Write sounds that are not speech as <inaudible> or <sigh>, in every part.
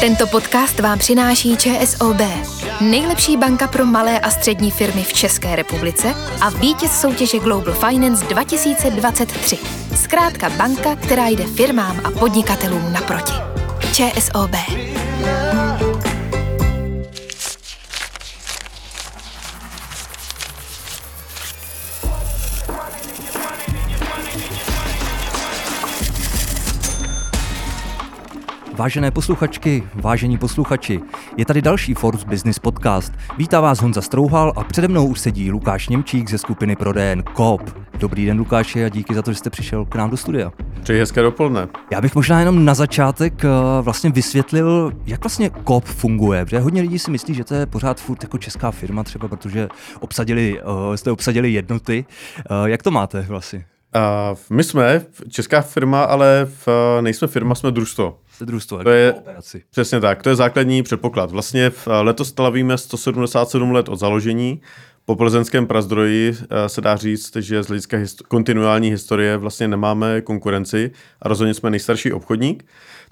Tento podcast vám přináší ČSOB, nejlepší banka pro malé a střední firmy v České republice a vítěz soutěže Global Finance 2023. Zkrátka banka, která jde firmám a podnikatelům naproti. ČSOB. Vážené posluchačky, vážení posluchači, je tady další Forbes Business Podcast. Vítá vás Honza Strouhal a přede mnou už sedí Lukáš Němčík ze skupiny prodejen Coop. Dobrý den Lukáši a díky za to, že jste přišel k nám do studia. Přeji hezké dopoledne. Já bych možná jenom na začátek eh, vlastně vysvětlil, jak vlastně Coop funguje, protože hodně lidí si myslí, že to je pořád furt jako česká firma třeba, protože obsadili, uh, jste obsadili jednoty. Uh, jak to máte vlastně? Uh, my jsme česká firma, ale v, nejsme firma, jsme družstvo. Jste družstvo, to je, operaci. Přesně tak, to je základní předpoklad. Vlastně v, letos slavíme 177 let od založení. Po plzeňském prazdroji se dá říct, že z hlediska histo- kontinuální historie vlastně nemáme konkurenci a rozhodně jsme nejstarší obchodník.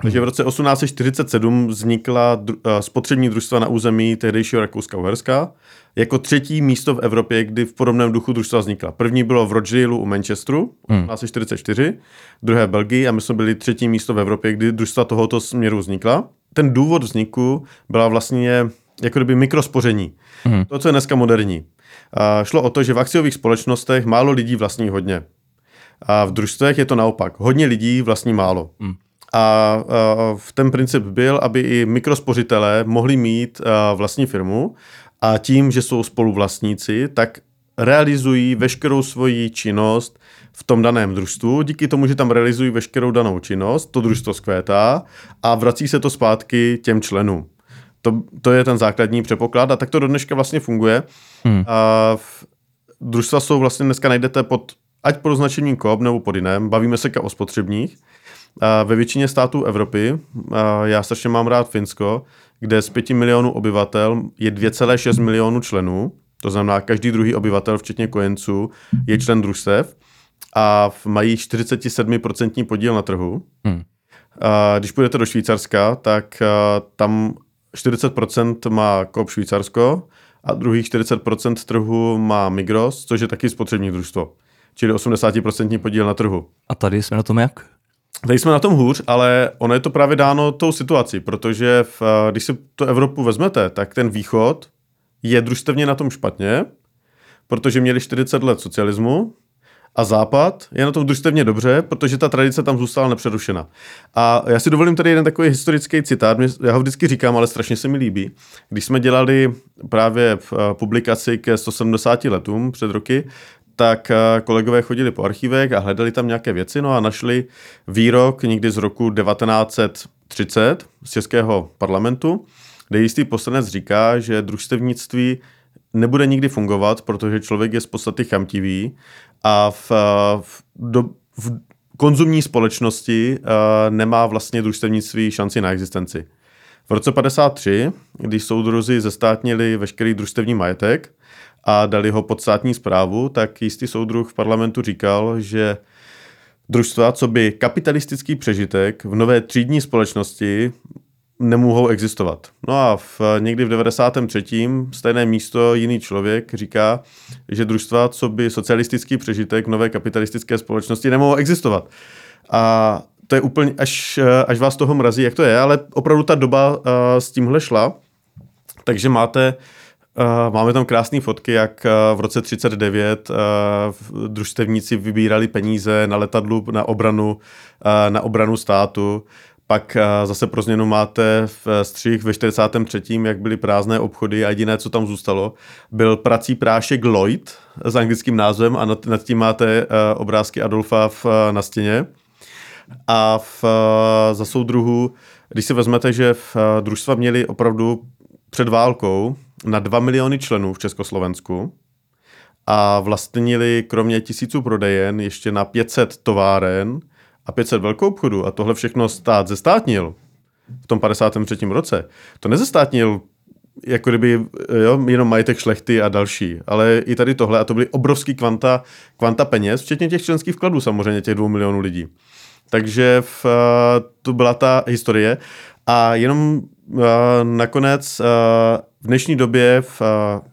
Takže v roce 1847 vznikla dru- spotřební družstva na území tehdejšího Rakouska-Uherska jako třetí místo v Evropě, kdy v podobném duchu družstva vznikla. První bylo v Rochdaleu u Manchesteru, hmm. 1844, druhé v Belgii a my jsme byli třetí místo v Evropě, kdy družstva tohoto směru vznikla. Ten důvod vzniku byla vlastně jako kdyby mikrospoření. Hmm. To, co je dneska moderní. A šlo o to, že v akciových společnostech málo lidí vlastní hodně. A v družstvech je to naopak. Hodně lidí vlastní málo. Hmm. A, v ten princip byl, aby i mikrospořitelé mohli mít vlastní firmu a tím, že jsou spoluvlastníci, tak realizují veškerou svoji činnost v tom daném družstvu. Díky tomu, že tam realizují veškerou danou činnost, to družstvo zkvétá a vrací se to zpátky těm členům. To, to je ten základní předpoklad a tak to do dneška vlastně funguje. Hmm. A v, družstva jsou vlastně dneska najdete pod, ať pod označením KOP nebo pod jiném, bavíme se o spotřebních. A ve většině států Evropy, a já strašně mám rád Finsko, kde z 5 milionů obyvatel je 2,6 milionů členů, to znamená každý druhý obyvatel, včetně kojenců, je člen družstev a mají 47% podíl na trhu. Hmm. A když půjdete do Švýcarska, tak tam 40% má Coop Švýcarsko a druhých 40% trhu má Migros, což je taky spotřební družstvo. Čili 80% podíl na trhu. A tady jsme na tom jak? Tady jsme na tom hůř, ale ono je to právě dáno tou situací, protože v, když si to Evropu vezmete, tak ten východ je družstevně na tom špatně, protože měli 40 let socialismu a západ je na tom družstevně dobře, protože ta tradice tam zůstala nepřerušena. A já si dovolím tady jeden takový historický citát, já ho vždycky říkám, ale strašně se mi líbí. Když jsme dělali právě v publikaci ke 170 letům před roky, tak eh, kolegové chodili po archivech a hledali tam nějaké věci, no a našli výrok někdy z roku 1930 z Českého parlamentu, kde jistý poslanec říká, že družstevnictví nebude nikdy fungovat, protože člověk je z podstaty chamtivý a v, eh, v, do, v konzumní společnosti uh, nemá vlastně družstevnictví šanci na existenci. V roce 53, když soudruzi zestátnili veškerý družstevní majetek, a dali ho pod státní zprávu, tak jistý soudruh v parlamentu říkal, že družstva, co by kapitalistický přežitek v nové třídní společnosti nemohou existovat. No a v, někdy v 93. stejné místo jiný člověk říká, že družstva, co by socialistický přežitek v nové kapitalistické společnosti nemohou existovat. A to je úplně, až, až vás toho mrazí, jak to je, ale opravdu ta doba uh, s tímhle šla, takže máte uh, máme tam krásné fotky, jak uh, v roce 39 uh, družstevníci vybírali peníze na letadlu na obranu, na obranu státu. Pak uh, zase pro změnu máte v střih ve 43. jak byly prázdné obchody a jediné, co tam zůstalo, byl prací prášek Lloyd s anglickým názvem a nad, tím máte uh, obrázky Adolfa v, na stěně. A v, za soudruhu, když si vezmete, že v, družstva měli opravdu před válkou na 2 miliony členů v Československu a vlastnili kromě tisíců prodejen ještě na 500 továren a 500 velkou obchodu a tohle všechno stát zestátnil v tom 53. roce. To nezestátnil jako kdyby jo, jenom majetek šlechty a další, ale i tady tohle a to byly obrovský kvanta, kvanta peněz, včetně těch členských vkladů samozřejmě těch dvou milionů lidí. Takže v, to byla ta historie A jenom uh, nakonec uh, v dnešní době v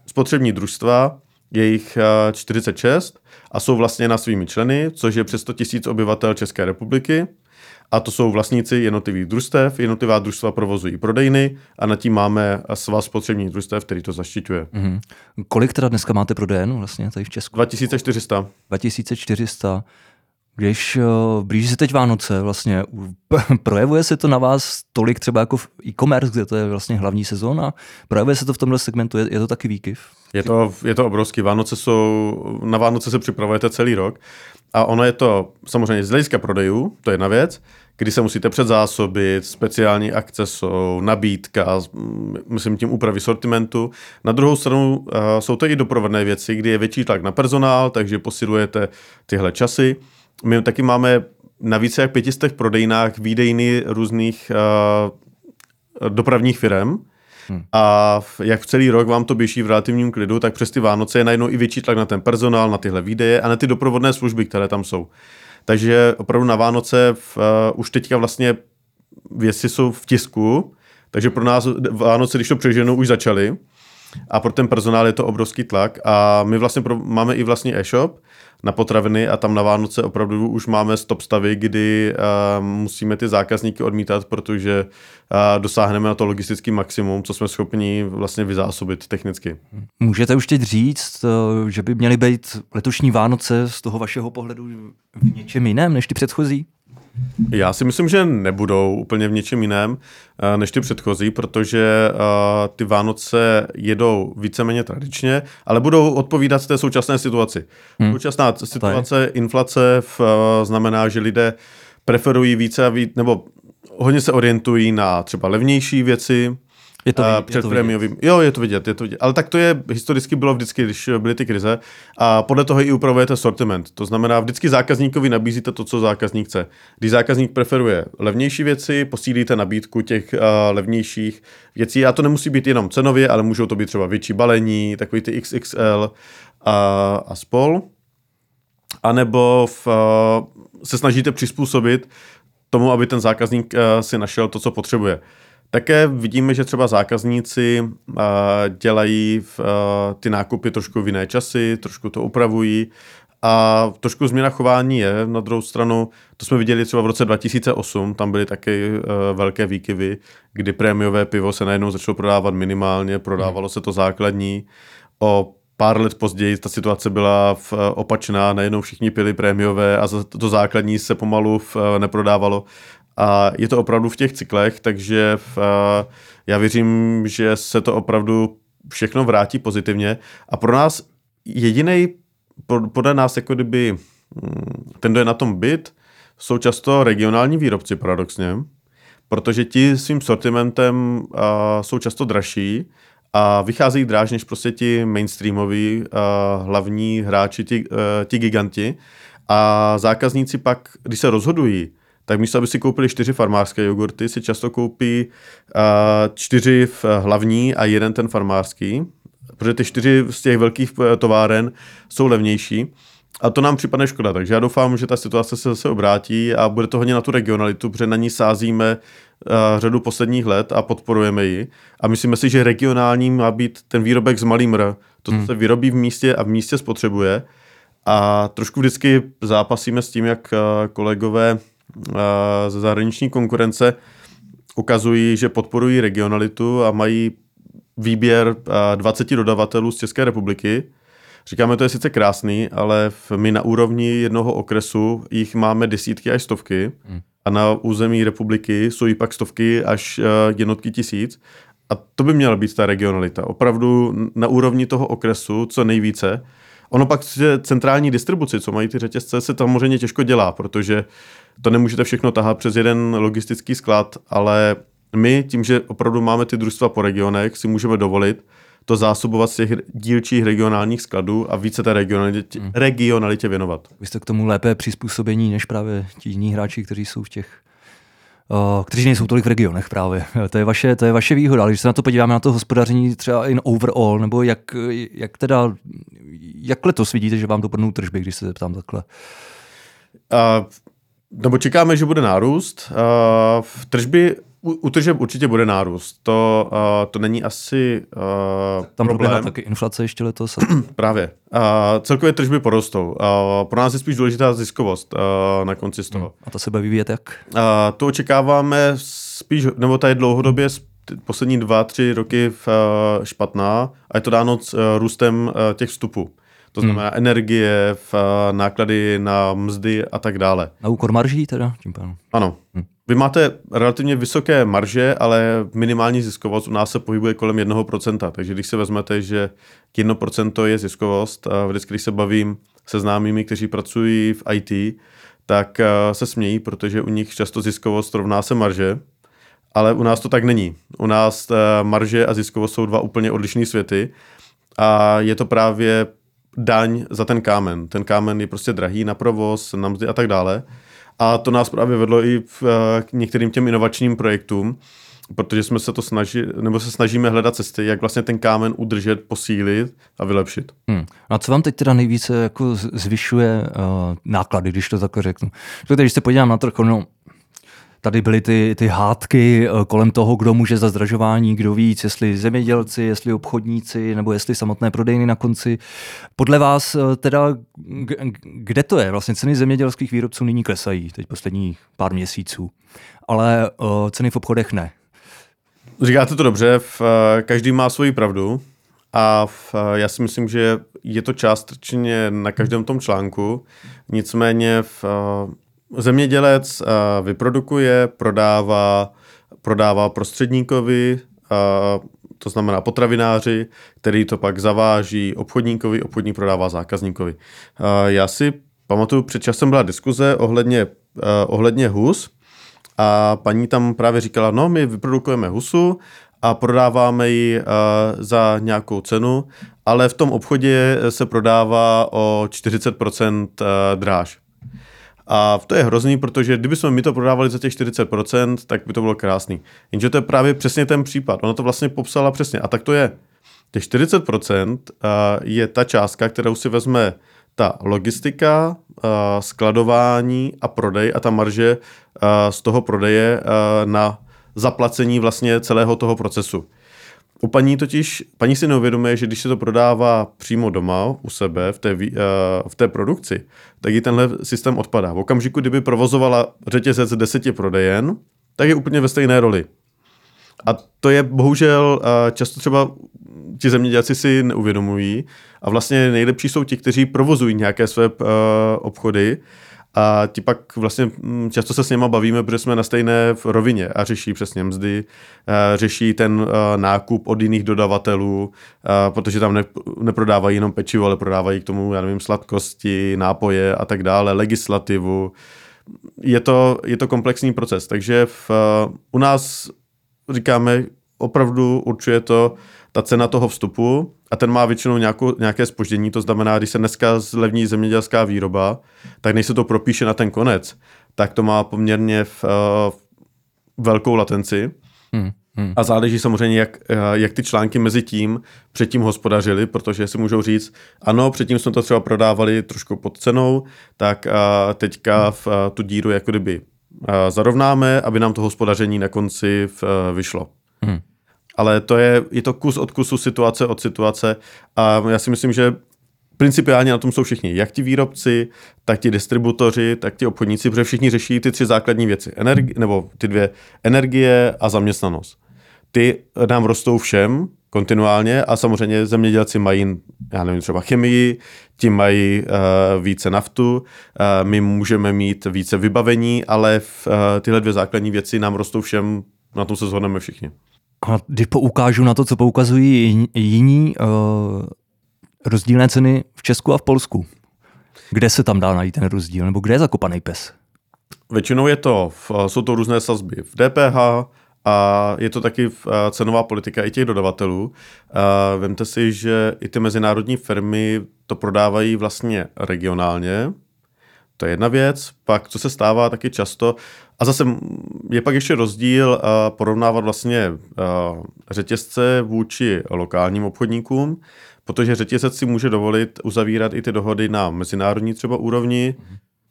spotřební družstva je jich uh, 46 a jsou vlastně na svými členy, což je přes 100 tisíc obyvatel České republiky. A to jsou vlastníci jednotlivých družstev, jednotlivá družstva provozují prodejny a nad tím máme svaz spotřebních družstev, který to zaštiťuje. Mm-hmm. Kolik teda dneska máte prodejen vlastně tady v Česku? 2400. 2400. Když uh, blíží se teď Vánoce, vlastně <laughs> projevuje se to na vás tolik třeba jako v e-commerce, kde to je vlastně hlavní sezóna? Projevuje se to v tomhle segmentu? Je, je to taky výkyv? Je to, je to obrovský. Vánoce jsou, na Vánoce se připravujete celý rok a ono je to samozřejmě z hlediska prodejů, to je jedna věc, kdy se musíte předzásobit, speciální akce jsou, nabídka, myslím tím úpravy sortimentu. Na druhou stranu uh, jsou to i doprovodné věci, kdy je větší tlak na personál, takže posilujete tyhle časy. My taky máme na více jak pětistech prodejnách výdejny různých uh, dopravních firm, Hmm. A jak v celý rok vám to běží v relativním klidu, tak přes ty Vánoce je najednou i větší tlak na ten personál, na tyhle výdeje a na ty doprovodné služby, které tam jsou. Takže opravdu na Vánoce v, uh, už teďka vlastně věci jsou v tisku, takže pro nás Vánoce, když to přeženu, už začaly. A pro ten personál je to obrovský tlak. A my vlastně pro, máme i vlastní e-shop, na potraviny a tam na Vánoce opravdu už máme stop stavy, kdy uh, musíme ty zákazníky odmítat, protože uh, dosáhneme na to logistický maximum, co jsme schopni vlastně vyzásobit technicky. Můžete už teď říct, uh, že by měly být letošní Vánoce z toho vašeho pohledu v něčem jiném než ty předchozí? Já si myslím, že nebudou úplně v něčem jiném eh, než ty předchozí, protože uh, ty Vánoce jedou víceméně tradičně, ale budou odpovídat té současné situaci. Hmm. Současná situace, inflace v, uh, znamená, že lidé preferují více a víc, nebo hodně se orientují na třeba levnější věci, je to, vidět, před je to prémiovým. Jo, je to vidět, je to vidět. Ale tak to je, historicky bylo vždycky, když byly ty krize. A podle toho i upravujete sortiment. To znamená, vždycky zákazníkovi nabízíte to, co zákazník chce. Když zákazník preferuje levnější věci, posílíte nabídku těch uh, levnějších věcí. A to nemusí být jenom cenově, ale můžou to být třeba větší balení, takový ty XXL a, a spol. A nebo v, uh, se snažíte přizpůsobit tomu, aby ten zákazník uh, si našel to, co potřebuje. Také vidíme, že třeba zákazníci dělají ty nákupy trošku v jiné časy, trošku to upravují a trošku změna chování je. Na druhou stranu, to jsme viděli třeba v roce 2008, tam byly taky uh, velké výkyvy, kdy prémiové pivo se najednou začalo prodávat minimálně, prodávalo se to základní. O pár let později ta situace byla v, opačná, najednou všichni pili prémiové a to základní se pomalu v, neprodávalo. A je to opravdu v těch cyklech, takže v, já věřím, že se to opravdu všechno vrátí pozitivně. A pro nás jediný, podle nás jako kdyby hm, ten, kdo je na tom byt, jsou často regionální výrobci paradoxně, protože ti svým sortimentem uh, jsou často dražší a vycházejí dráž než prostě ti mainstreamoví uh, hlavní hráči, ti, uh, ti giganti. A zákazníci pak, když se rozhodují, tak místo, aby si koupili čtyři farmářské jogurty, si často koupí uh, čtyři v hlavní a jeden ten farmářský, protože ty čtyři z těch velkých eh, továren jsou levnější. A to nám připadne škoda, takže já doufám, že ta situace se zase obrátí a bude to hodně na tu regionalitu, protože na ní sázíme uh, řadu posledních let a podporujeme ji. A myslíme si, že regionální má být ten výrobek z malým R. To, co hmm. se vyrobí v místě a v místě spotřebuje. A trošku vždycky zápasíme s tím, jak kolegové ze zahraniční konkurence ukazují, že podporují regionalitu a mají výběr 20 dodavatelů z České republiky. Říkáme, to je sice krásný, ale my na úrovni jednoho okresu jich máme desítky až stovky hmm. a na území republiky jsou jí pak stovky až jednotky tisíc. A to by měla být ta regionalita. Opravdu na úrovni toho okresu co nejvíce. Ono pak centrální distribuci, co mají ty řetězce, se tam samozřejmě těžko dělá, protože to nemůžete všechno tahat přes jeden logistický sklad, ale my tím, že opravdu máme ty družstva po regionech, si můžeme dovolit to zásobovat z těch dílčích regionálních skladů a více té regionalitě, hmm. regionalitě věnovat. Vy jste k tomu lépe přizpůsobení než právě ti jiní hráči, kteří jsou v těch Uh, kteří nejsou tolik v regionech právě. <laughs> To je vaše, to je vaše výhoda. Ale když se na to podíváme na to hospodaření třeba in overall, nebo jak, jak teda, jak letos vidíte, že vám dopadnou tržby, když se zeptám takhle? Uh, nebo čekáme, že bude nárůst. Uh, tržby u, u tržeb určitě bude nárůst. To, uh, to není asi uh, Tam problém. proběhla taky inflace ještě letos. <clears throat> Právě. Uh, celkově tržby porostou. Uh, pro nás je spíš důležitá ziskovost uh, na konci z toho. A to se bude vyvíjet jak? Uh, to očekáváme spíš, nebo ta je dlouhodobě poslední dva, tři roky v, uh, špatná a je to dáno uh, růstem uh, těch vstupů. To znamená hmm. energie, v, uh, náklady na mzdy a tak dále. Na úkor marží teda? Tím pádem. Ano. Hmm. Vy máte relativně vysoké marže, ale minimální ziskovost u nás se pohybuje kolem 1%. Takže když se vezmete, že 1% je ziskovost, a vždycky, když se bavím se známými, kteří pracují v IT, tak se smějí, protože u nich často ziskovost rovná se marže, ale u nás to tak není. U nás marže a ziskovost jsou dva úplně odlišné světy a je to právě daň za ten kámen. Ten kámen je prostě drahý na provoz, na mzdy a tak dále. A to nás právě vedlo i v, k některým těm inovačním projektům, protože jsme se to snažili, nebo se snažíme hledat cesty, jak vlastně ten kámen udržet, posílit a vylepšit. Hmm. A co vám teď teda nejvíce jako zvyšuje uh, náklady, když to takhle řeknu? Protože když se podívám na trh, no, tady byly ty, ty hádky kolem toho, kdo může za zdražování, kdo víc, jestli zemědělci, jestli obchodníci, nebo jestli samotné prodejny na konci. Podle vás teda, kde to je? Vlastně ceny zemědělských výrobců nyní klesají, teď posledních pár měsíců, ale uh, ceny v obchodech ne. Říkáte to dobře, v, každý má svoji pravdu a v, já si myslím, že je to částečně na každém tom článku, nicméně v, zemědělec vyprodukuje, prodává, prodává prostředníkovi, to znamená potravináři, který to pak zaváží obchodníkovi, obchodník prodává zákazníkovi. Já si pamatuju, před časem byla diskuze ohledně, ohledně hus a paní tam právě říkala, no my vyprodukujeme husu a prodáváme ji za nějakou cenu, ale v tom obchodě se prodává o 40% dráž. A to je hrozný, protože kdybychom my to prodávali za těch 40%, tak by to bylo krásný. Jenže to je právě přesně ten případ. Ona to vlastně popsala přesně. A tak to je. Těch 40% je ta částka, kterou si vezme ta logistika, skladování a prodej a ta marže z toho prodeje na zaplacení vlastně celého toho procesu. U paní totiž, paní si neuvědomuje, že když se to prodává přímo doma, u sebe, v té, uh, v té produkci, tak ji tenhle systém odpadá. V okamžiku, kdyby provozovala řetězec deseti prodejen, tak je úplně ve stejné roli. A to je bohužel uh, často třeba ti zemědělci si neuvědomují a vlastně nejlepší jsou ti, kteří provozují nějaké své uh, obchody a ti pak vlastně mm, často se s něma bavíme, protože jsme na stejné rovině a řeší přesně mzdy, eh, řeší ten eh, nákup od jiných dodavatelů, eh, protože tam neprodávají jenom pečivo, ale prodávají k tomu, já nevím, sladkosti, nápoje a tak dále, legislativu. Je to, je to komplexní proces, takže v, u nás říkáme, opravdu určuje to ta cena toho vstupu a ten má většinou nějakou, nějaké spoždění, to znamená, když se dneska zlevní zemědělská výroba, tak než se to propíše na ten konec, tak to má poměrně v, uh, velkou latenci. Hmm, hmm. A záleží samozřejmě, jak, uh, jak ty články mezi tím předtím hospodařili, protože si můžou říct, ano, předtím jsme to třeba prodávali trošku pod cenou, tak uh, teďka v, uh, tu díru jako kdyby uh, zarovnáme, aby nám to hospodaření na konci v, uh, vyšlo. Hmm ale to je, je to kus od kusu, situace od situace a já si myslím, že principiálně na tom jsou všichni, jak ti výrobci, tak ti distributoři, tak ti obchodníci, protože všichni řeší ty tři základní věci, Energi- nebo ty dvě, energie a zaměstnanost. Ty nám rostou všem kontinuálně a samozřejmě zemědělci mají, já nevím, třeba chemii, ti mají uh, více naftu, uh, my můžeme mít více vybavení, ale v, uh, tyhle dvě základní věci nám rostou všem, na tom se shodneme všichni. A když poukážu na to, co poukazují jiní uh, rozdílné ceny v Česku a v Polsku, kde se tam dá najít ten rozdíl, nebo kde je zakopaný pes? Většinou je to, jsou to různé sazby v DPH a je to taky eh, cenová politika i těch dodavatelů. Eh, vemte si, že i ty mezinárodní firmy to prodávají vlastně regionálně, to je jedna věc. Pak, co se stává taky často, a zase je pak ještě rozdíl uh, porovnávat vlastně řetězce vůči lokálním obchodníkům, protože řetězec si může dovolit uzavírat i ty dohody na mezinárodní třeba úrovni.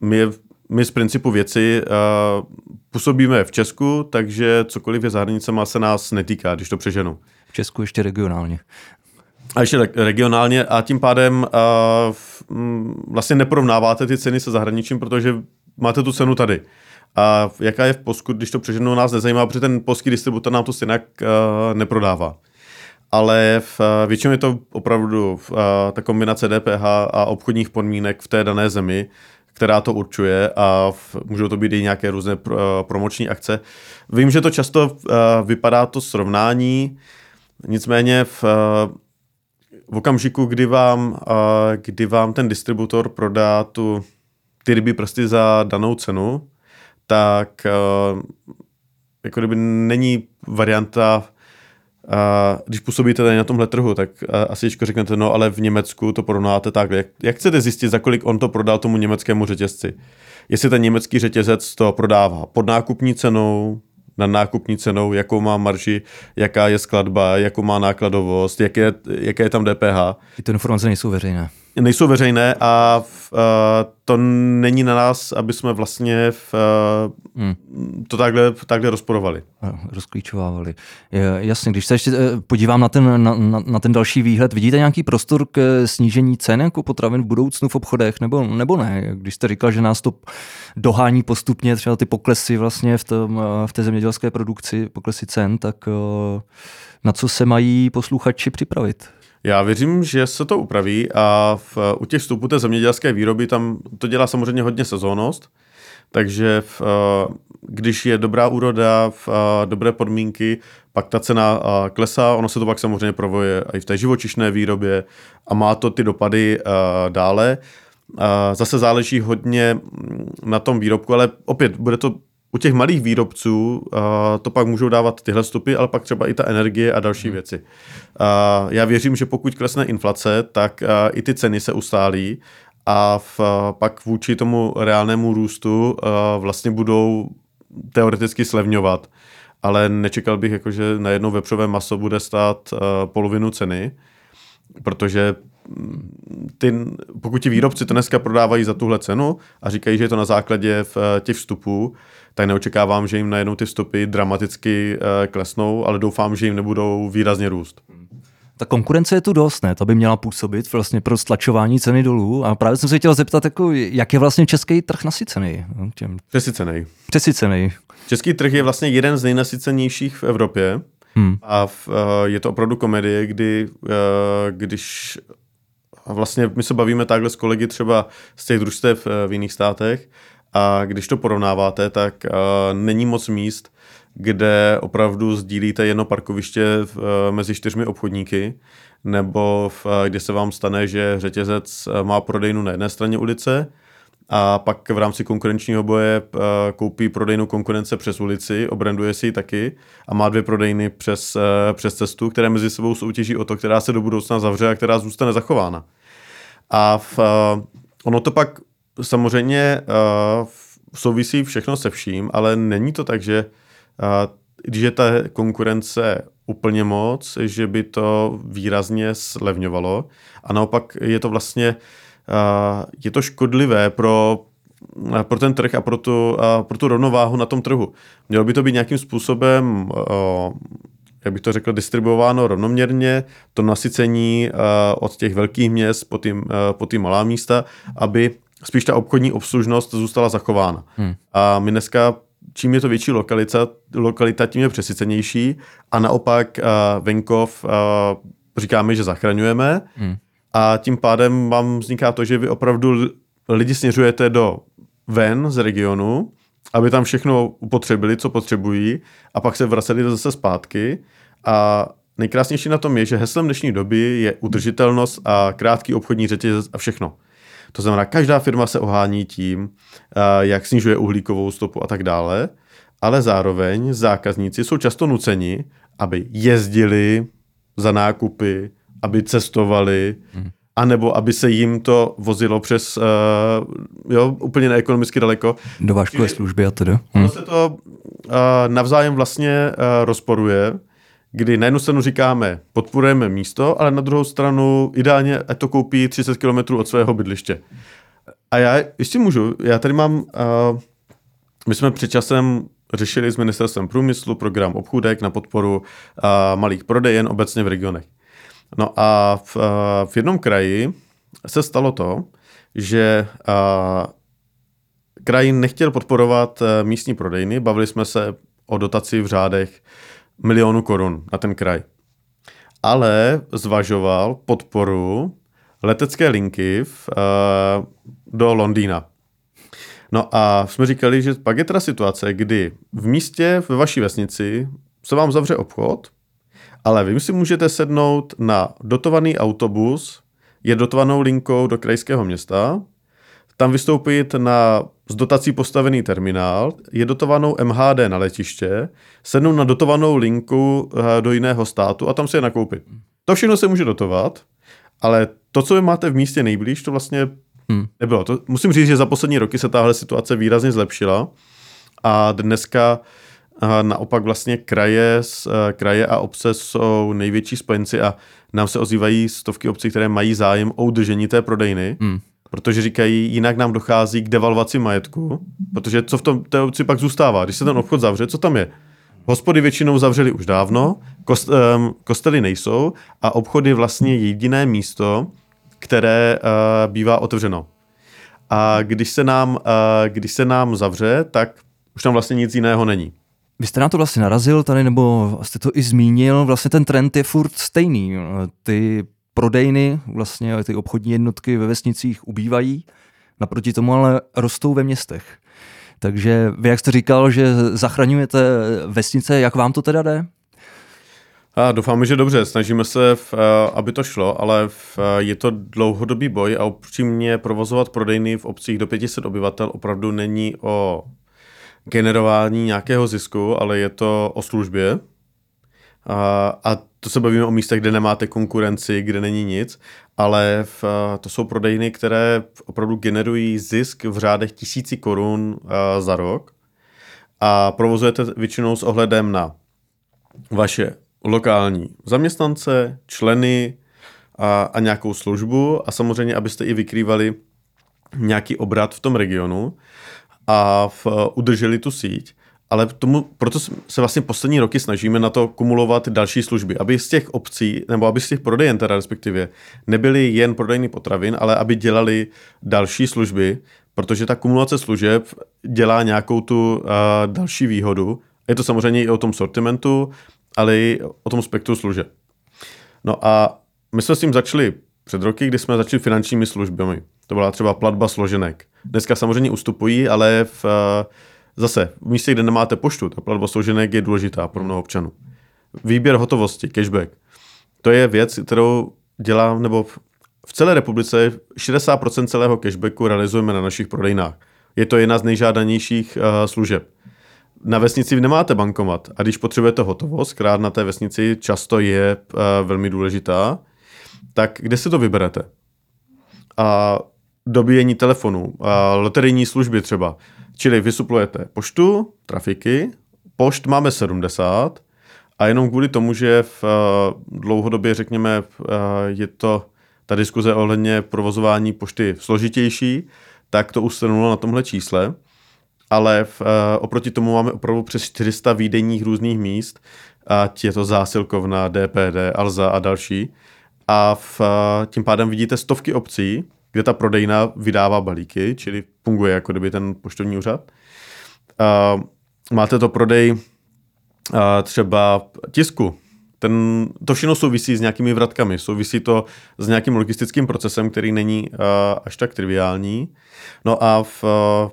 My my z principu věci uh, působíme v Česku, takže cokoliv je za hranicema se nás netýká, když to přeženu. V Česku ještě regionálně. A ještě regionálně a tím pádem uh, vlastně neporovnáváte ty ceny se zahraničím, protože máte tu cenu tady. A jaká je v Polsku, když to přeženu, nás nezajímá, protože ten polský distributor nám to stejně uh, neprodává. Ale v, uh, většinou je to opravdu uh, ta kombinace DPH a obchodních podmínek v té dané zemi, která to určuje a v, můžou to být i nějaké různé uh, promoční akce. Vím, že to často uh, vypadá to srovnání, nicméně v, uh, v okamžiku, kdy vám, kdy vám ten distributor prodá tu, ty ryby prsty za danou cenu, tak jako kdyby není varianta a když působíte tady na tomhle trhu, tak asi řeknete, no ale v Německu to porovnáte takhle. Jak, jak chcete zjistit, za kolik on to prodal tomu německému řetězci? Jestli ten německý řetězec to prodává pod nákupní cenou, na nákupní cenou, jakou má marži, jaká je skladba, jakou má nákladovost, jaké, jaké je tam DPH. Ty informace nejsou veřejné nejsou veřejné a v, uh, to není na nás, aby jsme vlastně v, uh, hmm. to takhle, takhle rozporovali. Rozklíčovávali. Jasně, když se ještě eh, podívám na ten, na, na, na ten další výhled, vidíte nějaký prostor k snížení cen jako potravin v budoucnu v obchodech, nebo, nebo ne? Když jste říkal, že nás to dohání postupně, třeba ty poklesy vlastně v, tom, v té zemědělské produkci, poklesy cen, tak na co se mají posluchači připravit? Já věřím, že se to upraví a v, u těch vstupů té zemědělské výroby tam to dělá samozřejmě hodně sezónnost, takže v, když je dobrá úroda, v, dobré podmínky, pak ta cena klesá, ono se to pak samozřejmě provoje i v té živočišné výrobě a má to ty dopady dále. Zase záleží hodně na tom výrobku, ale opět bude to u těch malých výrobců uh, to pak můžou dávat tyhle stupy, ale pak třeba i ta energie a další hmm. věci. Uh, já věřím, že pokud klesne inflace, tak uh, i ty ceny se ustálí a v, uh, pak vůči tomu reálnému růstu uh, vlastně budou teoreticky slevňovat. Ale nečekal bych, jako, že najednou vepřové maso bude stát uh, polovinu ceny, protože ty, pokud ti výrobci to dneska prodávají za tuhle cenu a říkají, že je to na základě v těch vstupů, tak neočekávám, že jim najednou ty vstupy dramaticky uh, klesnou, ale doufám, že jim nebudou výrazně růst. Ta konkurence je tu dost, ne? Ta by měla působit vlastně pro stlačování ceny dolů. A právě jsem se chtěl zeptat, jako, jak je vlastně český trh nasycený? Těm... Přesycený. Přesycený. Český trh je vlastně jeden z nejnasycenějších v Evropě. Hmm. A v, uh, je to opravdu komedie, kdy když a vlastně my se bavíme takhle s kolegy třeba z těch družstev v jiných státech. A když to porovnáváte, tak uh, není moc míst, kde opravdu sdílíte jedno parkoviště uh, mezi čtyřmi obchodníky, nebo kde se vám stane, že řetězec má prodejnu na jedné straně ulice a pak v rámci konkurenčního boje uh, koupí prodejnu konkurence přes ulici, obranduje si ji taky a má dvě prodejny přes, uh, přes cestu, které mezi sebou soutěží o to, která se do budoucna zavře a která zůstane zachována. A v, uh, ono to pak samozřejmě souvisí všechno se vším, ale není to tak, že když je ta konkurence úplně moc, že by to výrazně slevňovalo a naopak je to vlastně uh, je to škodlivé pro pro ten trh a pro tu, pro tu rovnováhu na tom trhu. Mělo by to být nějakým způsobem, jak bych to řekl, distribuováno rovnoměrně, to nasycení od těch velkých měst po ty, po ty malá místa, aby spíš ta obchodní obslužnost zůstala zachována. Hmm. A my dneska, čím je to větší lokalita, lokalita tím je přesycenější a naopak venkov říkáme, že zachraňujeme hmm. A tím pádem vám vzniká to, že vy opravdu lidi směřujete do ven z regionu, aby tam všechno upotřebili, co potřebují a pak se vraceli zase zpátky a nejkrásnější na tom je, že heslem dnešní doby je udržitelnost a krátký obchodní řetězec a všechno. To znamená, každá firma se ohání tím, eh, jak snižuje uhlíkovou stopu a tak dále, ale zároveň zákazníci jsou často nuceni, aby jezdili za nákupy, aby cestovali, hmm. anebo aby se jim to vozilo přes, uh, jo, úplně neekonomicky daleko. Do váškové služby a tedy. Hmm. se to uh, navzájem vlastně uh, rozporuje kdy na jednu stranu říkáme, podporujeme místo, ale na druhou stranu ideálně, ať to koupí 30 km od svého bydliště. A já, jestli můžu, já tady mám, uh, my jsme před časem řešili s ministerstvem průmyslu program obchůdek na podporu uh, malých prodejen obecně v regionech. No a v, uh, v jednom kraji se stalo to, že uh, kraj nechtěl podporovat uh, místní prodejny, bavili jsme se o dotaci v řádech milionu korun na ten kraj. Ale zvažoval podporu letecké linky v, uh, do Londýna. No a jsme říkali, že pak je teda situace, kdy v místě, ve vaší vesnici, se vám zavře obchod, ale vy si můžete sednout na dotovaný autobus, je dotovanou linkou do krajského města, tam vystoupit na z dotací postavený terminál, je dotovanou MHD na letiště, sednout na dotovanou linku eh, do jiného státu a tam si je nakoupit. To všechno se může dotovat, ale to, co vy máte v místě nejblíž, to vlastně hmm. nebylo. To, musím říct, že za poslední roky se tahle situace výrazně zlepšila a dneska a naopak vlastně kraje, eh, kraje a obce jsou největší spojenci a nám se ozývají stovky obcí, které mají zájem o udržení té prodejny, hmm. protože říkají, jinak nám dochází k devalvaci majetku, protože co v tom té obci pak zůstává? Když se ten obchod zavře, co tam je? Hospody většinou zavřeli už dávno, kost, um, kostely nejsou a obchod je vlastně jediné místo, které uh, bývá otevřeno. A když se, nám, uh, když se nám zavře, tak už tam vlastně nic jiného není. Vy jste na to vlastně narazil tady, nebo jste to i zmínil, vlastně ten trend je furt stejný. Ty prodejny, vlastně ty obchodní jednotky ve vesnicích ubývají, naproti tomu ale rostou ve městech. Takže vy, jak jste říkal, že zachraňujete vesnice, jak vám to teda jde? A doufáme, že dobře. Snažíme se, v, aby to šlo, ale v, je to dlouhodobý boj a upřímně provozovat prodejny v obcích do 500 obyvatel opravdu není o generování nějakého zisku, ale je to o službě. A, a to se bavíme o místech, kde nemáte konkurenci, kde není nic, ale v, to jsou prodejny, které opravdu generují zisk v řádech tisíci korun za rok. A provozujete většinou s ohledem na vaše lokální zaměstnance, členy a, a nějakou službu. A samozřejmě, abyste i vykrývali nějaký obrat v tom regionu a v, udrželi tu síť. Ale tomu, proto se vlastně poslední roky snažíme na to kumulovat další služby, aby z těch obcí, nebo aby z těch prodejen teda respektive, nebyly jen prodejny potravin, ale aby dělali další služby, protože ta kumulace služeb dělá nějakou tu uh, další výhodu. Je to samozřejmě i o tom sortimentu, ale i o tom spektru služeb. No a my jsme s tím začali před roky, kdy jsme začali finančními službami. To byla třeba platba složenek. Dneska samozřejmě ustupují, ale v, eh, zase v místě, kde nemáte poštu, ta platba složenek je důležitá pro mnoho občanů. Výběr hotovosti, cashback. To je věc, kterou dělám, nebo v celé republice 60% celého cashbacku realizujeme na našich prodejnách. Je to jedna z nejžádanějších uh, služeb. Na vesnici nemáte bankomat a když potřebujete hotovost, krát na té vesnici často je uh, velmi důležitá, tak kde si to vyberete? A dobíjení telefonu, loterijní služby třeba. Čili vysuplujete poštu, trafiky, pošt máme 70 a jenom kvůli tomu, že v uh, dlouhodobě, řekněme, uh, je to ta diskuze ohledně provozování pošty složitější, tak to ustanulo na tomhle čísle. Ale v, uh, oproti tomu máme opravdu přes 400 výdejních různých míst, ať je to zásilkovna, DPD, Alza a další. A v, tím pádem vidíte stovky obcí, kde ta prodejna vydává balíky, čili funguje jako kdyby ten poštovní úřad. Máte to prodej třeba tisku. Ten, to všechno souvisí s nějakými vratkami, souvisí to s nějakým logistickým procesem, který není uh, až tak triviální. No a v, uh,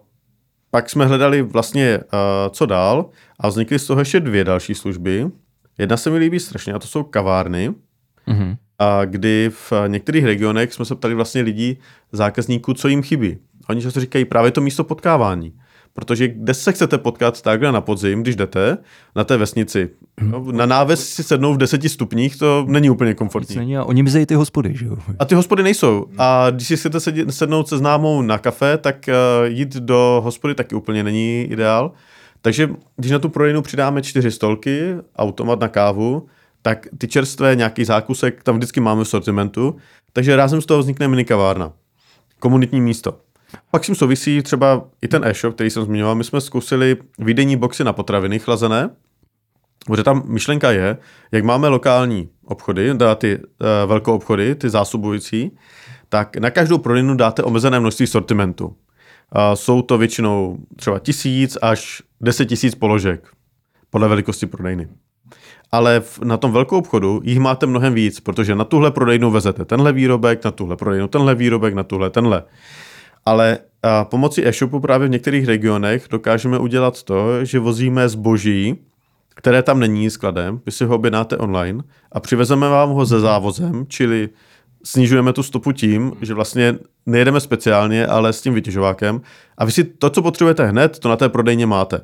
pak jsme hledali vlastně, uh, co dál a vznikly z toho ještě dvě další služby. Jedna se mi líbí strašně a to jsou kavárny. Mm-hmm a kdy v některých regionech jsme se ptali vlastně lidí, zákazníků, co jim chybí. Oni často říkají právě to místo potkávání. Protože kde se chcete potkat takhle na podzim, když jdete na té vesnici? No, na náves si sednou v deseti stupních, to není úplně komfortní. Není a oni mizejí ty hospody, že jo? A ty hospody nejsou. A když si chcete sednout se známou na kafe, tak uh, jít do hospody taky úplně není ideál. Takže když na tu prodejnu přidáme čtyři stolky, automat na kávu, tak ty čerstvé, nějaký zákusek tam vždycky máme v sortimentu, takže rázem z toho vznikne minikavárna. Komunitní místo. Pak s tím souvisí třeba i ten e-shop, který jsem zmiňoval. My jsme zkusili výdejní boxy na potraviny chlazené, protože tam myšlenka je, jak máme lokální obchody, teda ty uh, velkou obchody, ty zásobující, tak na každou prodejnu dáte omezené množství sortimentu. Uh, jsou to většinou třeba tisíc až deset tisíc položek podle velikosti prodejny. Ale v, na tom velkou obchodu jich máte mnohem víc, protože na tuhle prodejnu vezete tenhle výrobek, na tuhle prodejnu tenhle výrobek, na tuhle tenhle. Ale a pomocí e-shopu právě v některých regionech dokážeme udělat to, že vozíme zboží, které tam není skladem, vy si ho objednáte online a přivezeme vám ho ze závozem, čili snižujeme tu stopu tím, že vlastně nejedeme speciálně, ale s tím vytěžovákem a vy si to, co potřebujete hned, to na té prodejně máte.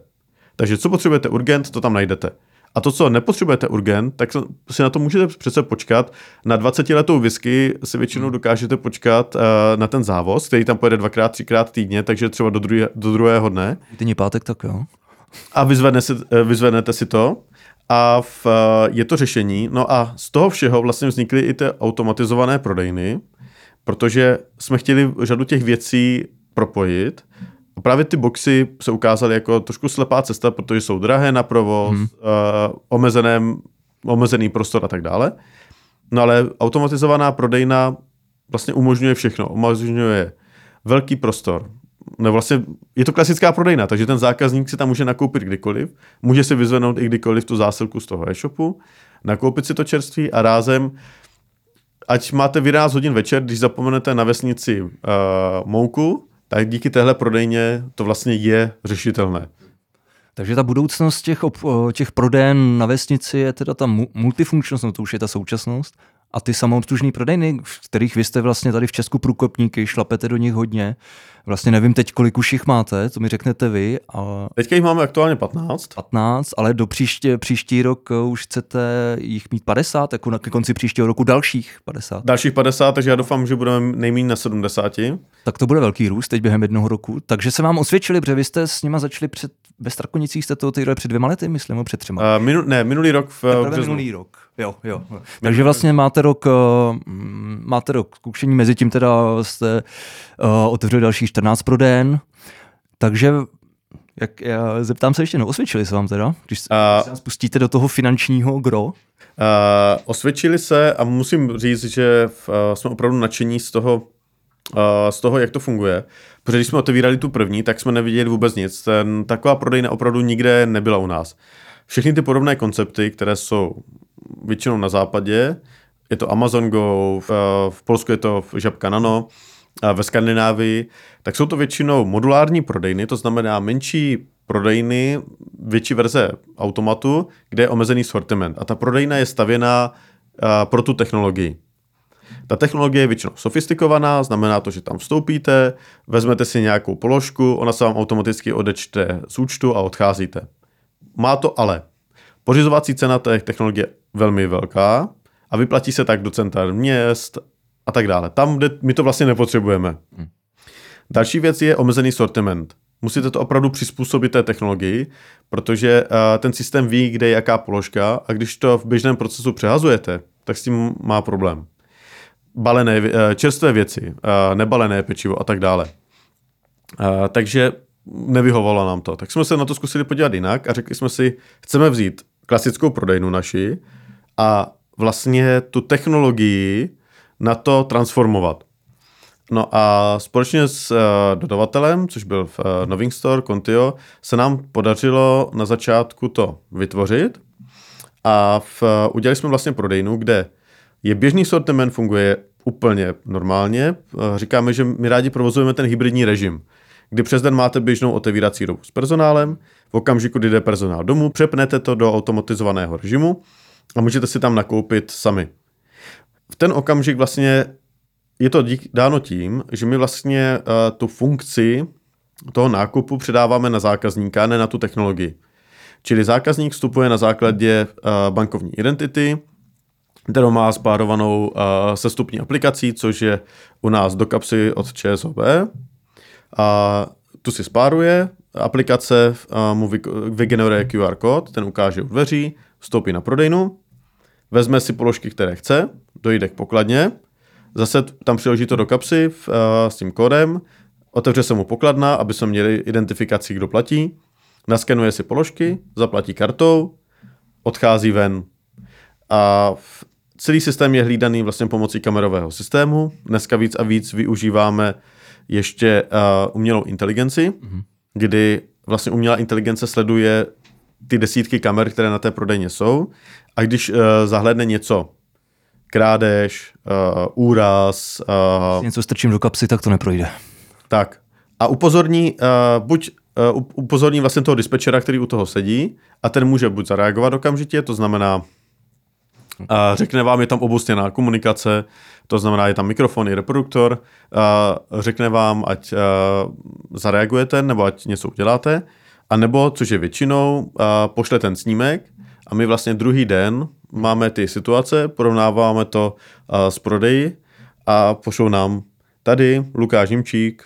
Takže co potřebujete urgent, to tam najdete. A to, co nepotřebujete urgent, tak si na to můžete přece počkat. Na 20 letou whisky si většinou dokážete počkat uh, na ten závoz, který tam pojede dvakrát, třikrát týdně, takže třeba do, druhé, do druhého dne. Týdní pátek, tak jo. A vyzvedne si, eh, vyzvednete si to a v, eh, je to řešení. No a z toho všeho vlastně vznikly i ty automatizované prodejny, protože jsme chtěli řadu těch věcí propojit a právě ty boxy se ukázaly jako trošku slepá cesta, protože jsou drahé na provoz, hmm. uh, omezené, omezený prostor a tak dále. No ale automatizovaná prodejna vlastně umožňuje všechno. Umožňuje velký prostor. No vlastně je to klasická prodejna, takže ten zákazník si tam může nakoupit kdykoliv, může si vyzvednout i kdykoliv tu zásilku z toho e-shopu, nakoupit si to čerství a rázem, ať máte v 11 hodin večer, když zapomenete na vesnici uh, mouku, tak díky téhle prodejně to vlastně je řešitelné. Takže ta budoucnost těch, ob, těch prodejen na vesnici je teda ta multifunkčnost, no to už je ta současnost. A ty samoobslužní prodejny, v kterých vy jste vlastně tady v Česku průkopníky, šlapete do nich hodně. Vlastně nevím teď, kolik už jich máte, to mi řeknete vy. A... Teďka jich máme aktuálně 15. 15, ale do příště, příští rok už chcete jich mít 50, jako na konci příštího roku dalších 50. Dalších 50, takže já doufám, že budeme nejméně na 70. Tak to bude velký růst teď během jednoho roku. Takže se vám osvědčili, protože vy jste s nima začali před, ve Strakonicích jste to před dvěma lety, myslím, před třema. Uh, minu, ne, minulý rok v březnu. minulý rok. Jo, jo. Takže vlastně máte rok, uh, máte rok zkušení, mezi tím teda jste uh, otevřeli další 14 proden, takže jak, já zeptám se ještě, no osvědčili se vám teda, když uh, se spustíte do toho finančního gro? Uh, osvědčili se a musím říct, že v, uh, jsme opravdu nadšení z toho, uh, z toho, jak to funguje. Protože když jsme otevírali tu první, tak jsme neviděli vůbec nic. Ten, taková prodejna opravdu nikde nebyla u nás. Všechny ty podobné koncepty, které jsou většinou na západě, je to Amazon Go, v, v Polsku je to Žabka Nano, a ve Skandinávii, tak jsou to většinou modulární prodejny, to znamená menší prodejny, větší verze automatu, kde je omezený sortiment. A ta prodejna je stavěná pro tu technologii. Ta technologie je většinou sofistikovaná, znamená to, že tam vstoupíte, vezmete si nějakou položku, ona se vám automaticky odečte z účtu a odcházíte. Má to ale. Pořizovací cena té technologie je velmi velká a vyplatí se tak do center měst a tak dále. Tam, kde my to vlastně nepotřebujeme. Hmm. Další věc je omezený sortiment. Musíte to opravdu přizpůsobit té technologii, protože uh, ten systém ví, kde je jaká položka a když to v běžném procesu přehazujete, tak s tím má problém. Balené, uh, čerstvé věci, uh, nebalené pečivo a tak dále. Uh, takže nevyhovalo nám to. Tak jsme se na to zkusili podívat jinak a řekli jsme si, chceme vzít klasickou prodejnu naši a vlastně tu technologii na to transformovat. No a společně s dodavatelem, což byl v Noving Store, Contio, se nám podařilo na začátku to vytvořit a v, udělali jsme vlastně prodejnu, kde je běžný sortiment, funguje úplně normálně. Uh, říkáme, že my rádi provozujeme ten hybridní režim, kdy přes den máte běžnou otevírací dobu s personálem, v okamžiku, kdy jde personál domů, přepnete to do automatizovaného režimu a můžete si tam nakoupit sami. V ten okamžik vlastně je to dík, dáno tím, že my vlastně uh, tu funkci toho nákupu předáváme na zákazníka, ne na tu technologii. Čili zákazník vstupuje na základě uh, bankovní identity, kterou má spárovanou uh, sestupní aplikací, což je u nás do kapsy od ČSOB. A tu si spáruje, aplikace uh, mu vygeneruje QR kód, ten ukáže u dveří, vstoupí na prodejnu, vezme si položky, které chce, dojde k pokladně, zase tam přiloží to do kapsy uh, s tím kódem otevře se mu pokladna, aby jsme měli identifikaci, kdo platí, naskenuje si položky, zaplatí kartou, odchází ven. A celý systém je hlídaný vlastně pomocí kamerového systému. Dneska víc a víc využíváme ještě uh, umělou inteligenci, mm-hmm. kdy vlastně umělá inteligence sleduje ty desítky kamer, které na té prodejně jsou a když uh, zahledne něco, krádež, uh, úraz... Uh, něco strčím do kapsy, tak to neprojde. Tak. A upozorní, uh, buď uh, upozorní vlastně toho dispečera, který u toho sedí a ten může buď zareagovat okamžitě, to znamená a řekne vám, je tam obustěná komunikace, to znamená, je tam mikrofon i reproduktor, a řekne vám, ať zareagujete nebo ať něco uděláte, a nebo, což je většinou, pošle ten snímek a my vlastně druhý den máme ty situace, porovnáváme to s prodeji a pošlou nám tady Lukáš Nimčík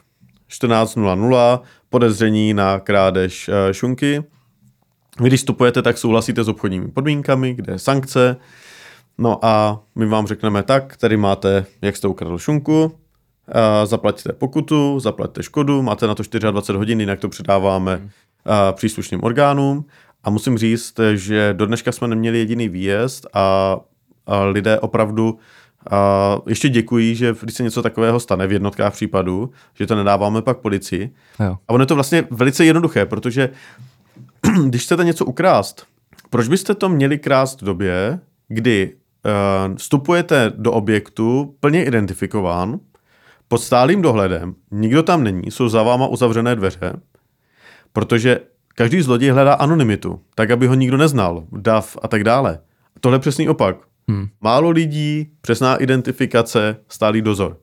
14.00 podezření na krádež šunky. Vy když vstupujete, tak souhlasíte s obchodními podmínkami, kde je sankce, No a my vám řekneme tak, tady máte, jak jste ukradl šunku, zaplatíte pokutu, zaplatíte škodu, máte na to 24 hodin, jinak to předáváme hmm. příslušným orgánům. A musím říct, že do dneška jsme neměli jediný výjezd a, a lidé opravdu a ještě děkují, že když se něco takového stane v jednotkách případů, že to nedáváme pak policii. Jo. A ono je to vlastně velice jednoduché, protože <clears throat> když chcete něco ukrást, proč byste to měli krást v době, kdy vstupujete do objektu plně identifikován, pod stálým dohledem, nikdo tam není, jsou za váma uzavřené dveře, protože každý zloděj hledá anonymitu, tak aby ho nikdo neznal, dav a tak dále. Tohle je přesný opak. Hmm. Málo lidí, přesná identifikace, stálý dozor.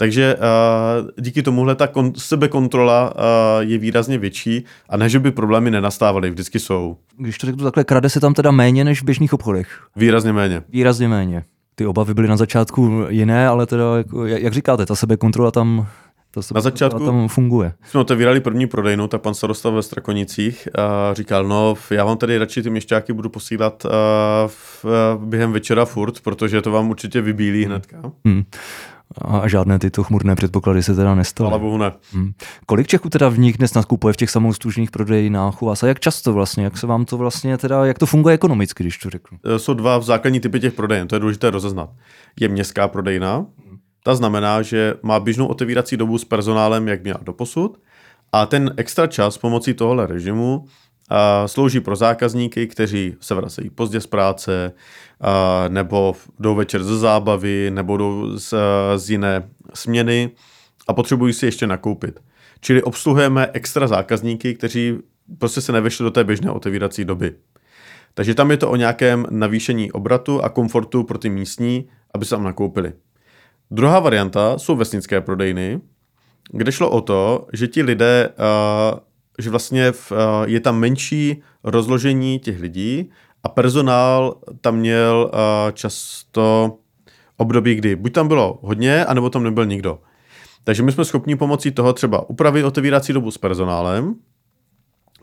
Takže uh, díky tomuhle ta kon- sebekontrola uh, je výrazně větší a ne, že by problémy nenastávaly, vždycky jsou. Když to řeknu takhle, krade se tam teda méně než v běžných obchodech? Výrazně méně. Výrazně méně. Ty obavy byly na začátku jiné, ale teda, jako, jak říkáte, ta sebekontrola tam to na začátku tam funguje. jsme otevírali první prodejnu, tak pan starosta ve Strakonicích a říkal, no já vám tady radši ty měšťáky budu posílat uh, v, uh, během večera furt, protože to vám určitě vybílí hnedka. Hmm a žádné tyto chmurné předpoklady se teda nestaly. Ale bohu ne. Hmm. Kolik Čechů teda v nich dnes nakupuje v těch samoustužných prodejnách u vás a jak často vlastně, jak se vám to vlastně teda, jak to funguje ekonomicky, když to řeknu? E, jsou dva základní typy těch prodejen, to je důležité rozeznat. Je městská prodejna, ta znamená, že má běžnou otevírací dobu s personálem, jak měla doposud, a ten extra čas pomocí tohohle režimu a slouží pro zákazníky, kteří se vracejí pozdě z práce, a, nebo jdou večer ze zábavy, nebo jdou z, z jiné směny a potřebují si ještě nakoupit. Čili obsluhujeme extra zákazníky, kteří prostě se nevešli do té běžné otevírací doby. Takže tam je to o nějakém navýšení obratu a komfortu pro ty místní, aby se tam nakoupili. Druhá varianta jsou vesnické prodejny, kde šlo o to, že ti lidé uh, že vlastně v, uh, je tam menší rozložení těch lidí a personál tam měl uh, často období, kdy buď tam bylo hodně, anebo tam nebyl nikdo. Takže my jsme schopni pomocí toho třeba upravit otevírací dobu s personálem.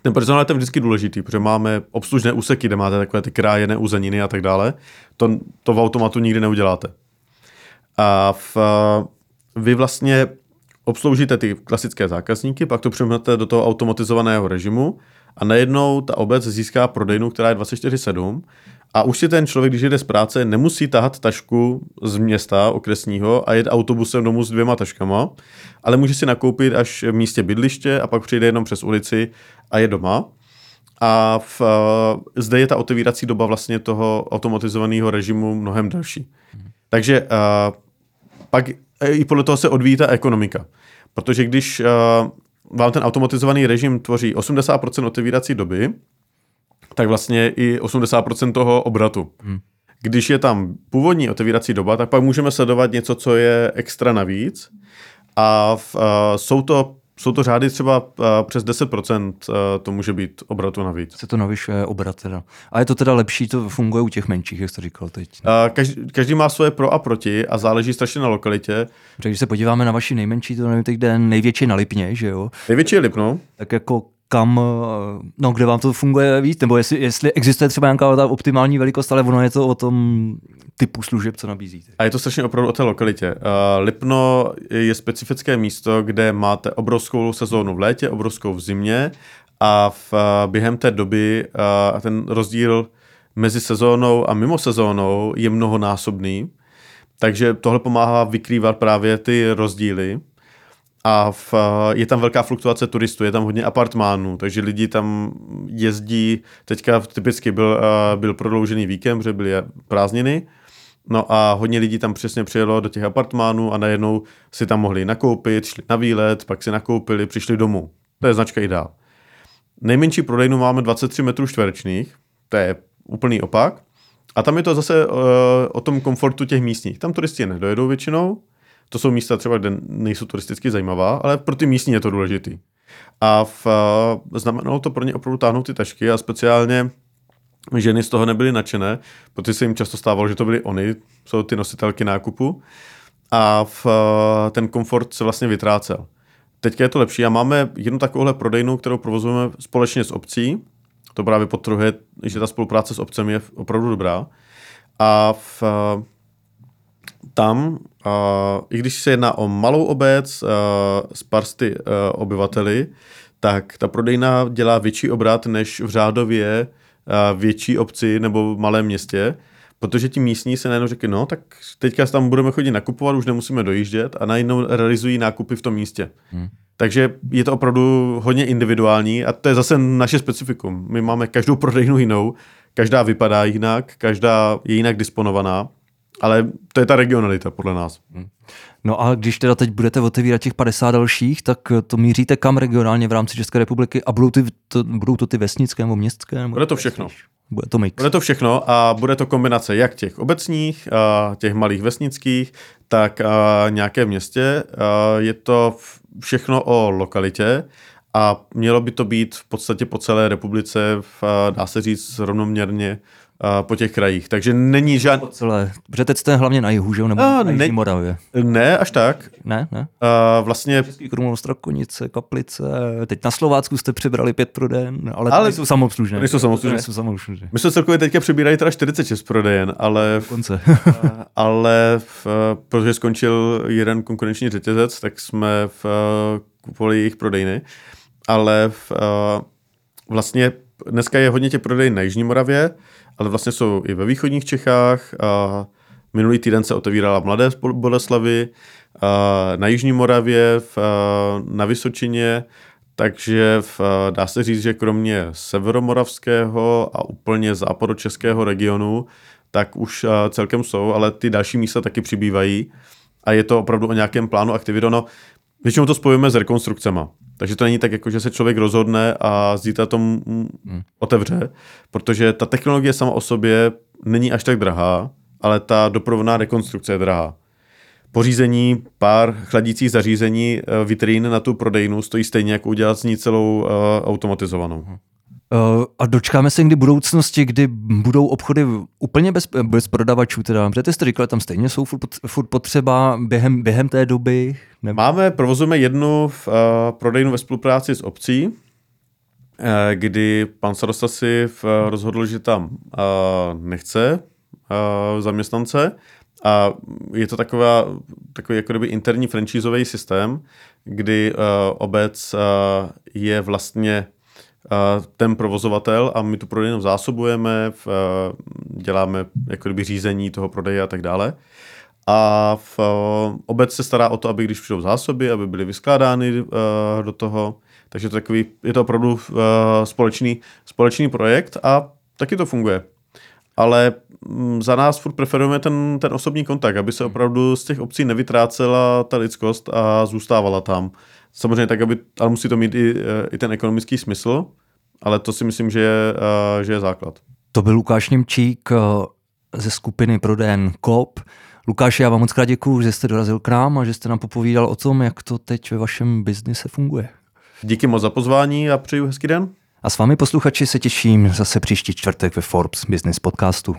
Ten personál je tam vždycky důležitý, protože máme obslužné úseky, kde máte takové ty krájené uzeniny a tak dále. To, to v automatu nikdy neuděláte. A v, vy vlastně obsloužíte ty klasické zákazníky, pak to přeměnete do toho automatizovaného režimu a najednou ta obec získá prodejnu, která je 24-7 a už si ten člověk, když jde z práce, nemusí tahat tašku z města okresního a jet autobusem domů s dvěma taškama, ale může si nakoupit až v místě bydliště a pak přijde jenom přes ulici a je doma. A v, zde je ta otevírací doba vlastně toho automatizovaného režimu mnohem delší. Takže uh, pak i podle toho se odvíjí ta ekonomika. Protože když uh, vám ten automatizovaný režim tvoří 80% otevírací doby, tak vlastně i 80% toho obratu. Hmm. Když je tam původní otevírací doba, tak pak můžeme sledovat něco, co je extra navíc. A v, uh, jsou to jsou to řády třeba uh, přes 10% uh, to může být obratu navíc. Se to navyšuje obrat teda. A je to teda lepší, to funguje u těch menších, jak jsi říkal teď. Uh, každý, každý má svoje pro a proti a záleží strašně na lokalitě. Takže když se podíváme na vaši nejmenší, to nevím, teď kde největší na Lipně, že jo? Největší je Lipno. Tak jako kam, no kde vám to funguje víc, nebo jestli, jestli existuje třeba nějaká ta optimální velikost, ale ono je to o tom typů služeb, co nabízíte. A je to strašně opravdu o té lokalitě. Uh, Lipno je specifické místo, kde máte obrovskou sezónu v létě, obrovskou v zimě a v, uh, během té doby uh, ten rozdíl mezi sezónou a mimo sezónou je mnohonásobný, takže tohle pomáhá vykrývat právě ty rozdíly a v, je tam velká fluktuace turistů, je tam hodně apartmánů, takže lidi tam jezdí, teďka typicky byl, byl prodloužený víkend, protože byly prázdniny, no a hodně lidí tam přesně přijelo do těch apartmánů a najednou si tam mohli nakoupit, šli na výlet, pak si nakoupili, přišli domů. To je značka Ideál. Nejmenší prodejnu máme 23 metrů čtverečných, to je úplný opak. A tam je to zase uh, o tom komfortu těch místních. Tam turisti nedojedou většinou, to jsou místa třeba, kde nejsou turisticky zajímavá, ale pro ty místní je to důležitý. A v, uh, znamenalo to pro ně opravdu táhnout ty tašky a speciálně ženy z toho nebyly nadšené, protože se jim často stávalo, že to byly oni, jsou ty nositelky nákupu a v, uh, ten komfort se vlastně vytrácel. Teďka je to lepší a máme jednu takovouhle prodejnu, kterou provozujeme společně s obcí, to právě potrhuje, že ta spolupráce s obcemi je opravdu dobrá. A v, tam, i když se jedná o malou obec s parsty obyvateli, tak ta prodejna dělá větší obrat než v řádově větší obci nebo malém městě, protože ti místní se najednou řekli, no tak teďka tam budeme chodit nakupovat, už nemusíme dojíždět a najednou realizují nákupy v tom místě. Hmm. Takže je to opravdu hodně individuální a to je zase naše specifikum. My máme každou prodejnu jinou, každá vypadá jinak, každá je jinak disponovaná, ale to je ta regionalita podle nás. Hmm. No a když teda teď budete otevírat těch 50 dalších, tak to míříte kam regionálně v rámci České republiky a budou, ty, to, budou to ty vesnické nebo městské? Nebo bude to všechno. Bude to mix. Bude to všechno a bude to kombinace jak těch obecních, těch malých vesnických, tak nějaké městě. Je to všechno o lokalitě a mělo by to být v podstatě po celé republice, dá se říct, rovnoměrně po těch krajích. Takže není žádný... Celé. Protože teď jste hlavně na jihu, že Nebo a, na ne, Moravě. Ne, až tak. Ne, ne. A, vlastně... Český Krumlov, Strakonice, Kaplice. Teď na Slovácku jste přibrali pět prodejen, ale, ale jsou samoobslužné. Nejsou samoobslužné. Nejsou samoobslužné. My jsme celkově teďka přibírají teda 46 prodejen, ale... Konce. <laughs> ale v, protože skončil jeden konkurenční řetězec, tak jsme v, kupovali jejich prodejny. Ale v, vlastně dneska je hodně těch prodej na Jižní Moravě, ale vlastně jsou i ve východních Čechách. A minulý týden se otevírala Mladé Boleslavy, a na Jižní Moravě, v, na Vysočině, takže v, dá se říct, že kromě severomoravského a úplně západočeského regionu, tak už celkem jsou, ale ty další místa taky přibývají a je to opravdu o nějakém plánu aktivity. No, většinou to spojujeme s rekonstrukcemi. Takže to není tak, jako že se člověk rozhodne a zítra to hmm. otevře, protože ta technologie sama o sobě není až tak drahá, ale ta doprovodná rekonstrukce je drahá. Pořízení pár chladících zařízení eh, vitrín na tu prodejnu stojí stejně, jako udělat z ní celou uh, automatizovanou. Hmm. Uh, a dočkáme se někdy budoucnosti, kdy budou obchody úplně bez, bez prodavačů, teda, protože jste říkali, tam stejně jsou furt, furt potřeba během, během té doby? Nebo... Máme, provozujeme jednu v, uh, prodejnu ve spolupráci s obcí, uh, kdy pan starosta si v, uh, rozhodl, že tam uh, nechce uh, zaměstnance a je to taková, takový jako kdyby interní franchízový systém, kdy uh, obec uh, je vlastně ten provozovatel a my tu prodejnu zásobujeme, děláme jako kdyby řízení toho prodeje a tak dále. A v obec se stará o to, aby když přijdou zásoby, aby byly vyskládány do toho. Takže to takový, je to opravdu společný, společný projekt a taky to funguje. Ale mm, za nás furt preferujeme ten, ten osobní kontakt, aby se opravdu z těch obcí nevytrácela ta lidskost a zůstávala tam. Samozřejmě tak, aby, ale musí to mít i, eh, i ten ekonomický smysl, ale to si myslím, že je, eh, že je základ. To byl Lukáš Němčík eh, ze skupiny Proden Kop. Lukáš, já vám moc krát děkuju, že jste dorazil k nám a že jste nám popovídal o tom, jak to teď ve vašem biznise funguje. Díky moc za pozvání a přeju hezký den. A s vámi posluchači se těším zase příští čtvrtek ve Forbes Business podcastu.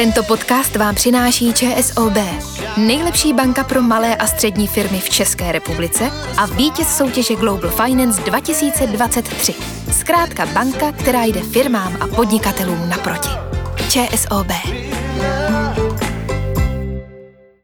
Tento podcast vám přináší ČSOB, nejlepší banka pro malé a střední firmy v České republice a vítěz soutěže Global Finance 2023. Zkrátka banka, která jde firmám a podnikatelům naproti. ČSOB.